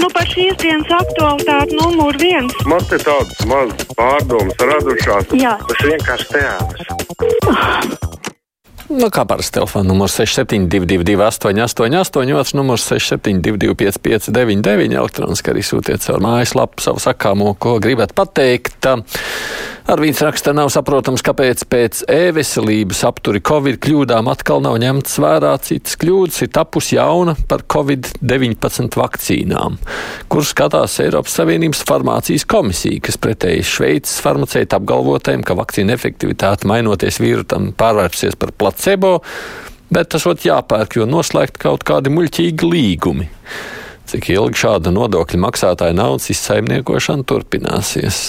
Nu, par šīs dienas aktualitāti numur viens. Man te tādas mazas pārdomas radušās. Jā. Tas vienkārši teātris. Nu, kā parasti telefona numurs 6722, 888, otrs numurs 672, 559, elektroniski arī sūtiet caur mājaslapu savu sakāmo, ko gribat pateikt. Ar viņas raksta nav saprotams, kāpēc pēc e-veselības apturi Covid kļūdām atkal nav ņemts vērā citas kļūdas, ir tapus jauna par Covid-19 vakcīnām, kur skatās Eiropas Savienības farmācijas komisija, kas pretēji Šveices farmaceita apgalvotēm, ka vakcīna efektivitāte mainoties vīrutam pārvērsies par placebo, bet tas ot jāpērk, jo noslēgt kaut kādi muļķīgi līgumi. Cik ilgi šāda nodokļu maksātāja naudas izsaimniekošana turpināsies?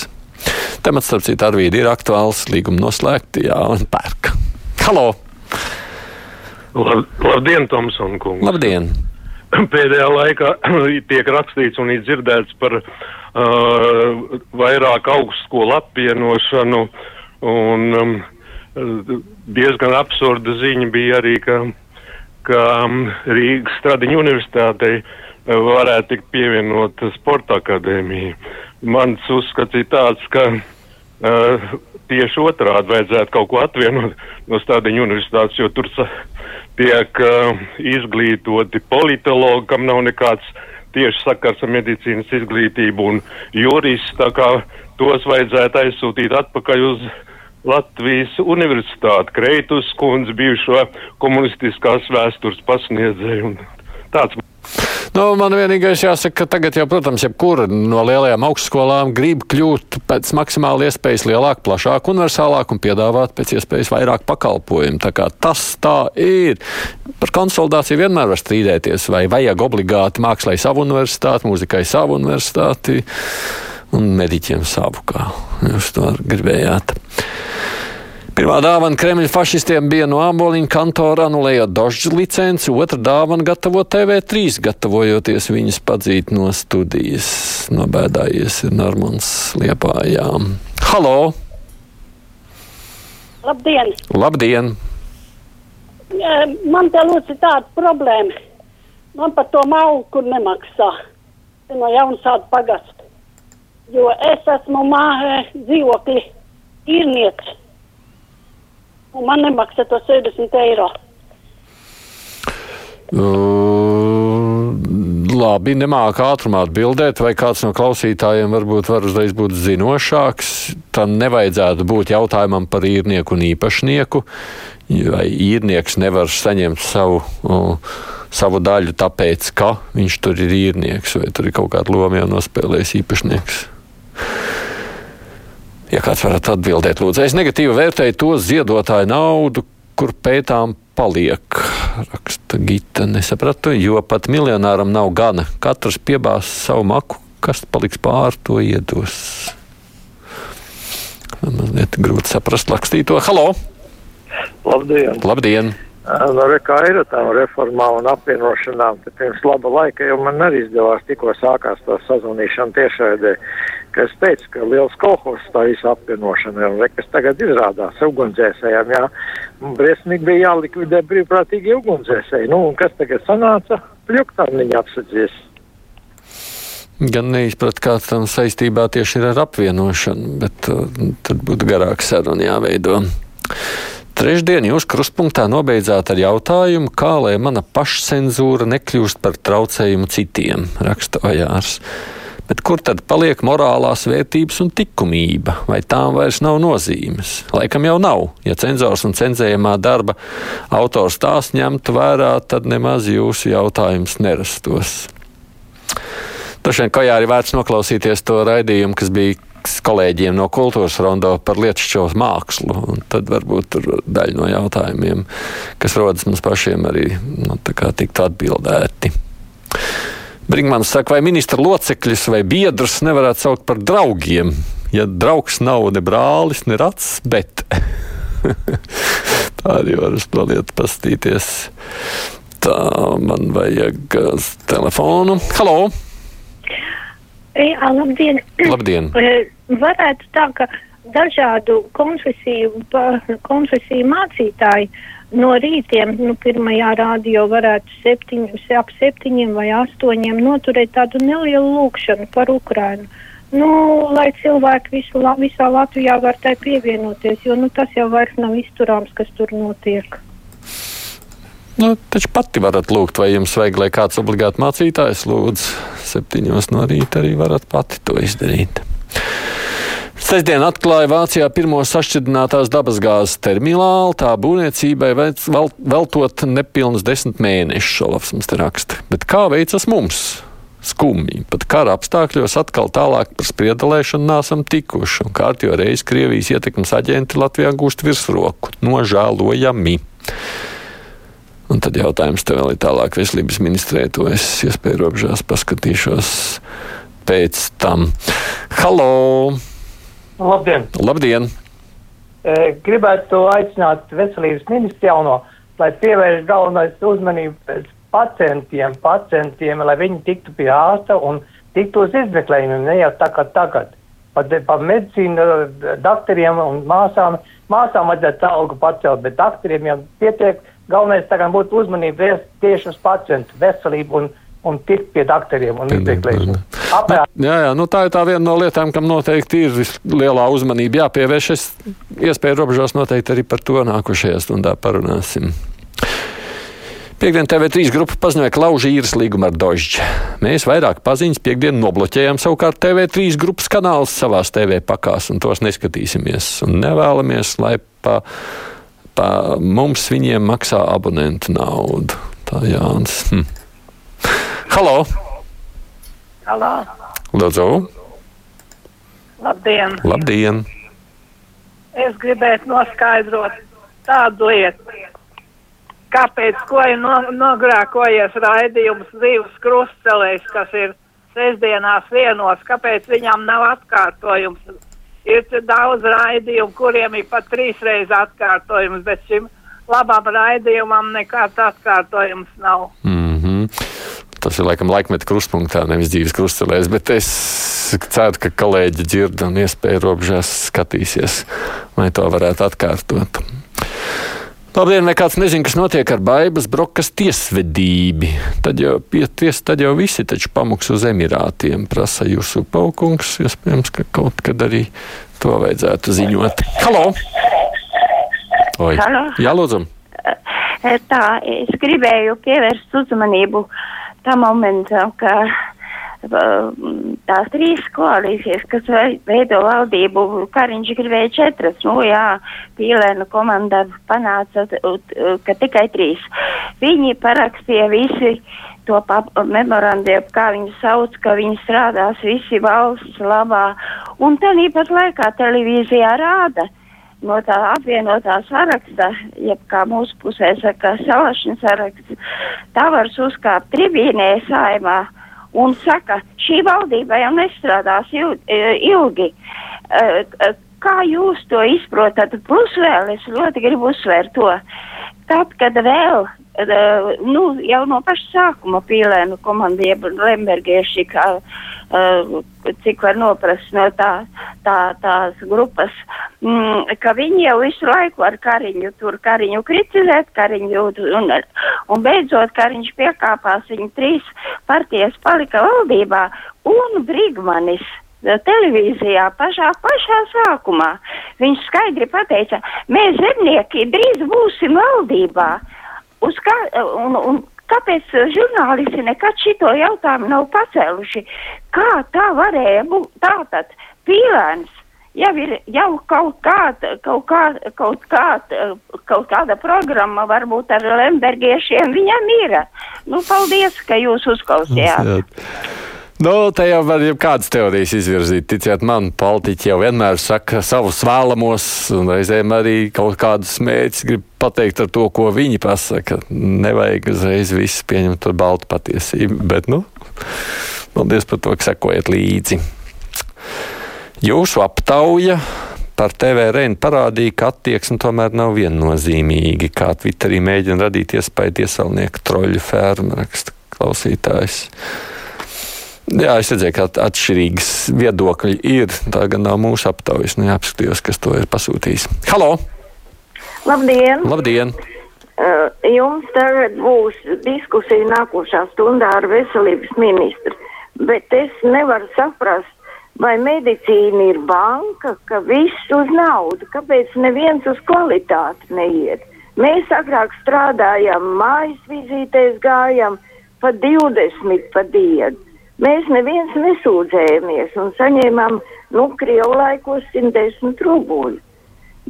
Temats, starp citu, ar vīdi ir aktuāls, līguma noslēgti, jā, un pērk. Halo! Lab, labdien, Tomson kungs! Labdien! Pēdējā laikā tiek rakstīts un ir dzirdēts par uh, vairāk augstskolu apvienošanu, un um, diezgan absurda ziņa bija arī, ka, ka um, Rīgas Stradiņu universitātei varētu tikt pievienota sporta akadēmija. Mans uzskats ir tāds, ka uh, tieši otrādi vajadzētu kaut ko atvienot no Stradiņu universitātes, jo tur tiek uh, izglītoti politologi, kam nav nekāds tieši sakars ar medicīnas izglītību un jurists, tā kā tos vajadzētu aizsūtīt atpakaļ uz Latvijas universitāti, Kreitus kundze, bijušo komunistiskās vēstures pasniedzēju. Tāds Nu, man vienīgais jāsaka, ka tagad jau, protams, jebkura no lielajām augstskolām grib kļūt pēc maksimāli iespējas lielāk, plašāk, universālāk un piedāvāt pēc iespējas vairāk pakalpojumu. Tā kā tas tā ir. Par konsolidāciju vienmēr var strīdēties, vai vajag obligāti mākslai savu universitāti, mūzikai savu universitāti un mediķiem savu, kā jūs to gribējāt. Pirmā dāvana Kremļa fašistiem bija no Āboliņa kantora anulējot Dožģa licenci, otra dāvana gatavo TV3, gatavojoties viņas padzīt no studijas. Nobēdājies ir Normans Liepājām. Halo! Labdien! Labdien! Man te lūdzu tāda problēma. Man par to malku nemaksā no Jaunasāda pagasta. Jo es esmu mājā dzīvokļi īrnieks un man nemaksā to 60 eiro. Uh, labi, nemāku ātrumā atbildēt, vai kāds no klausītājiem varbūt var uzreiz būt zinošāks. Tam nevajadzētu būt jautājumam par īrnieku un īpašnieku, vai īrnieks nevar saņemt savu, uh, savu daļu tāpēc, ka viņš tur ir īrnieks, vai tur ir kaut kāda loma jau nospēlējis īpašnieks. Ja kāds varat atbildēt, lūdzu, es negatīvi vērtēju to ziedotāju naudu, kur pētām paliek. Raksta Gita, nesapratu, jo pat miljonāram nav gana. Katrs piebās savu maku, kas paliks pāri, to iedos. Man mazliet grūti saprast rakstīto. Halo! Labdien! Labdien! No reka ir tām reformām un apvienošanām. Tad pirms laba laika jau man arī izdevās tikko sākās to sazvanīšanu tiešraidē, kas teica, ka liels kolhos tā visa apvienošana ir, kas tagad izrādās ugunsdzēsējiem, jā. Briesmīgi bija jālikvidē brīvprātīgi ugunsdzēsēji. Nu, un kas tagad sanāca? Pļuktāniņa apsadzies. Gan neizprat, kāds tam saistībā tieši ir ar apvienošanu, bet uh, tad būtu garāks saruna jāveido. Trešdien jūs krustpunktā nobeidzāt ar jautājumu, kā lai mana pašcensūra nekļūst par traucējumu citiem, raksta Ojārs. Bet kur tad paliek morālās vērtības un likumība, vai tām vairs nav nozīmes? Laikam jau nav. Ja cenzors un cenzējamā darba autors tās ņemtu vērā, tad nemaz jūsu jautājums nerastos. Droši vien, ka jā, arī vērts noklausīties to raidījumu, kas bija kolēģiem no kultūras rondo par lietušķos mākslu. Tad varbūt tur daļa no jautājumiem, kas rodas mums pašiem, arī nu, tiktu atbildēti. Brīngmans saka, vai ministra locekļus vai biedrus nevarētu saukt par draugiem, ja draugs nav ne brālis, ne rats, bet tā arī var uz lietu pastīties. Tā man vajag uh, telefonu. Halo! Jā, labdien! Labdien! Varētu tā, ka dažādu konfesiju, konfesiju mācītāji no rītiem, nu, pirmajā rādio varētu septiņus, ap septiņiem vai astoņiem noturēt tādu nelielu lūkšanu par Ukrainu. Nu, lai cilvēki visu, visā Latvijā var tai pievienoties, jo nu, tas jau vairs nav izturāms, kas tur notiek. Nu, taču pati varat lūgt, vai jums vajag, lai kāds obligāti mācītājs lūdz septiņos no rīta, arī varat pati to izdarīt. Sestdien atklāja Vācijā pirmo sašķidrinātās dabasgāzes terminālu. Tā būvniecībai veltot nepilnus desmit mēnešus, Olafs mums te raksta. Bet kā veicas mums? Skumji. Pat kara apstākļos atkal tālāk par spriedalēšanu nesam tikuši, un kārtībā reizes Krievijas ietekmes aģenti Latvijā gūst virsroku. Nožēlojami. Un tad jautājums tev vēl ir tālāk veselības ministrē, to es iespēju robežās paskatīšos pēc tam. Halo! Labdien! Labdien. E, gribētu aicināt veselības ministru jauno, lai pievērš galvenais uzmanību pacientiem, pacientiem, lai viņi tiktu pie ārsta un tiktu uz izmeklējumiem, ne jau tā kā tagad. Par, par medicīnu, doktoriem un māsām, māsām vajadzētu algu pacelt, bet doktoriem jau pietiek. Galvenais tagad būtu uzmanība tieši uz pacientu veselību un un tikt pie doktoriem un izmeklēt. Jā, jā, nu tā ir tā viena no lietām, kam noteikti ir lielā uzmanība jāpievērš. Es iespēju robežās noteikti arī par to nākošajā stundā parunāsim. Piektdien TV3 grupa paziņoja, ka lauž īres līgumu ar Dožģi. Mēs vairāk paziņas piekdienu nobloķējām savukārt TV3 grupas kanālus savās TV pakās un tos neskatīsimies. Un nevēlamies, lai pa, pa mums viņiem maksā abonentu naudu. Tā Jānis. Hm. Halo! Halo! Lūdzu! Labdien! Labdien! Es gribētu noskaidrot tādu lietu, kāpēc ko ir no, nogrākojies raidījums divas krustcelēs, kas ir sestdienās vienos, kāpēc viņam nav atkārtojums. Ir daudz raidījumu, kuriem ir pat trīsreiz atkārtojums, bet šim labam raidījumam nekāds atkārtojums nav. Mm. Tas ir laikam laikmeta krustpunktā, nevis dzīves krustcelēs, bet es ceru, ka kolēģi dzird un iespēja robežās skatīsies, lai to varētu atkārtot. Labdien, vai kāds nezina, kas notiek ar Baibas brokas tiesvedību? Tad jau, ties, tad jau visi taču pamuks uz Emirātiem, prasa jūsu paukungs. Iespējams, ka kaut kad arī to vajadzētu ziņot. Halo! Oi. Halo. Jā, lūdzu. Tā, es gribēju pievērst uzmanību tam momentam, ka tās trīs koalīcijas, kas veido valdību, Kariņš gribēja četras, nu jā, Pīlēna komanda panāca, ka tikai trīs. Viņi parakstīja visi to memorandu, kā viņi sauc, ka viņi strādās visi valsts labā, un tad īpat laikā televīzijā rāda no tā apvienotā saraksta, jeb kā mūsu pusē saka, salašņa saraksts, tā var uzkāpt tribīnē saimā un saka, šī valdība jau nestrādās e, ilgi. E, e, kā jūs to izprotat? Plus vēl es ļoti gribu uzsvērt to. Tad, kad vēl nu, jau no paša sākuma pīlēnu komandiem Lembergieši, kā, uh, cik var noprast no tā, tā, tās grupas, mm, ka viņi jau visu laiku ar Kariņu tur Kariņu kritizēt, Kariņu un, un beidzot Kariņš piekāpās, viņi trīs partijas palika valdībā un Brigmanis televīzijā pašā, pašā sākumā. Viņš skaidri pateica, mēs zemnieki drīz būsim valdībā. Uz kā, un, un kāpēc žurnālisti nekad šito jautājumu nav pacēluši? Kā tā varēja būt tātad pīlēns? Jau ir jau kaut kāda, kaut, kā, kaut, kāda, kaut kāda programma, varbūt ar lembergiešiem viņam ir. Nu, paldies, ka jūs uzklausījāt. Nu, te jau var jau kādas teorijas izvirzīt. Ticiet man, politiķi jau vienmēr saka savus vēlamos, un reizēm arī kaut kādus mērķus grib pateikt ar to, ko viņi pasaka. Nevajag uzreiz viss pieņemt par baltu patiesību, bet, nu, paldies par to, ka sekojat līdzi. Jūsu aptauja par TVRN parādīja, ka attieksme tomēr nav viennozīmīga, kā Twitterī mēģina radīt iespēju iesaulnieku troļu fermu, raksta klausītājs. Jā, es redzēju, ka atšķirīgas viedokļi ir. Tā gan nav mūsu aptaujas. Neapskatījos, kas to ir pasūtījis. Halo! Labdien! Labdien! Uh, jums tagad būs diskusija nākošā stundā ar veselības ministru, bet es nevaru saprast, vai medicīna ir banka, ka viss uz naudu, kāpēc neviens uz kvalitāti neiet. Mēs agrāk strādājām, mājas vizītēs gājām pa 20 pa dienu. Mēs neviens nesūdzējāmies un saņēmām, nu, Krievu laikos 110 rubļu.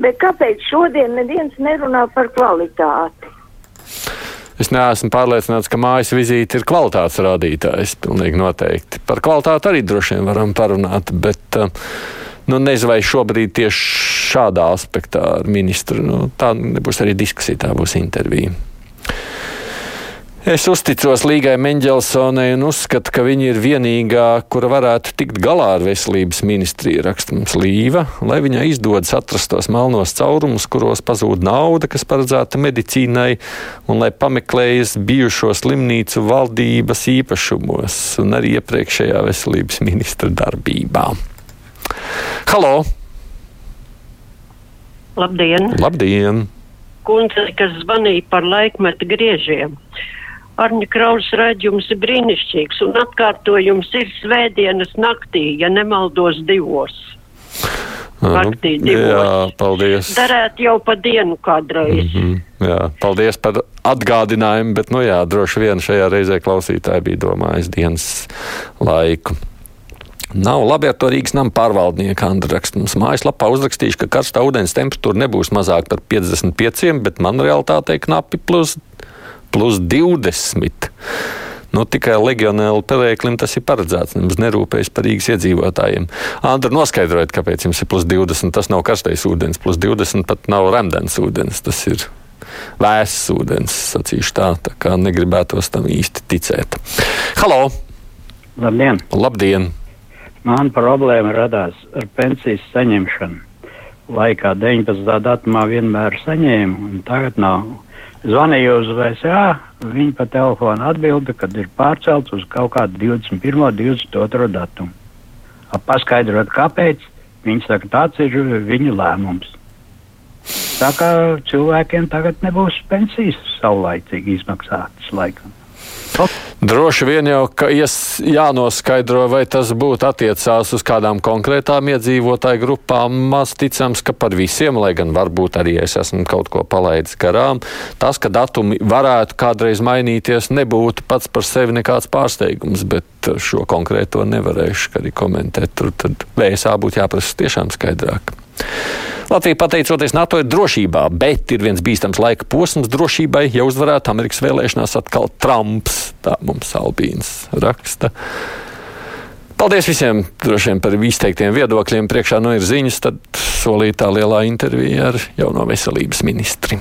Bet kāpēc šodien neviens nerunā par kvalitāti? Es neesmu pārliecināts, ka mājas vizīte ir kvalitātes rādītājs. Pilnīgi noteikti. Par kvalitāti arī droši vien varam parunāt, bet uh, nu, nezinu, vai šobrīd tieši šādā aspektā ar ministru. Nu, tā nebūs arī diskusija, tā būs intervija. Es uzticos Līgai Mendelsonai un uzskatu, ka viņa ir vienīgā, kura varētu tikt galā ar veselības ministriju, raksta mums Līva, lai viņai izdodas atrast tos melnos caurumus, kuros pazūd nauda, kas paredzēta medicīnai, un lai pameklējas bijušo slimnīcu valdības īpašumos un arī iepriekšējā veselības ministra darbībā. Halo! Labdien! Labdien! Kundze, kas zvanīja par laikmetu griežiem. Arņa Kraus raidījums ir brīnišķīgs, un atkārtojums ir svētdienas naktī, ja nemaldos divos. Naktī divos. Jā, paldies. Darētu jau pa dienu kādreiz. Mm -hmm. Jā, paldies par atgādinājumu, bet, nu jā, droši vien šajā reizē klausītāji bija domājis dienas laiku. Nav labi ar to Rīgas nama pārvaldnieka Andra raksta. Mums mājaslapā uzrakstījuši, ka karstā ūdens temperatūra nebūs mazāk par 55, bet man realitātei knapi plus plus 20. Nu, tikai legionēlu pelēklim tas ir paredzēts. Nemaz nerūpējas par Rīgas iedzīvotājiem. Andra, noskaidrojiet, kāpēc jums ir plus 20. Tas nav karstais ūdens, plus 20 pat nav remdens ūdens. Tas ir vēss ūdens, sacīšu tā, tā kā negribētos tam īsti ticēt. Halo! Labdien! Labdien! Man problēma radās ar pensijas saņemšanu. Laikā 19. datumā vienmēr saņēmu, un tagad nav. Zvanīju uz VSA, viņi pa telefonu atbilda, kad ir pārcelts uz kaut kādu 21. un 22. datumu. Paskaidrot, kāpēc, viņi saka, tāds ir viņu lēmums. Tā kā cilvēkiem tagad nebūs pensijas saulaicīgi izmaksātas laikam. Droši vien jau jānoskaidro, vai tas būtu attiecās uz kādām konkrētām iedzīvotāju grupām. Maz ticams, ka par visiem, lai gan varbūt arī es esmu kaut ko palaidis garām, tas, ka datumi varētu kādreiz mainīties, nebūtu pats par sevi nekāds pārsteigums, bet šo konkrēto nevarēšu arī komentēt. Tur tad vēsā būtu jāprasa tiešām skaidrāk. Latvija, pateicoties NATO, ir drošībā, bet ir viens bīstams laika posms drošībai, ja uzvarētu Amerikas vēlēšanās atkal Trumps. Tā mums Albīns raksta. Paldies visiem droši vien par izteiktiem viedokļiem. Priekšā nu ir ziņas, tad solītā lielā intervija ar jauno veselības ministri.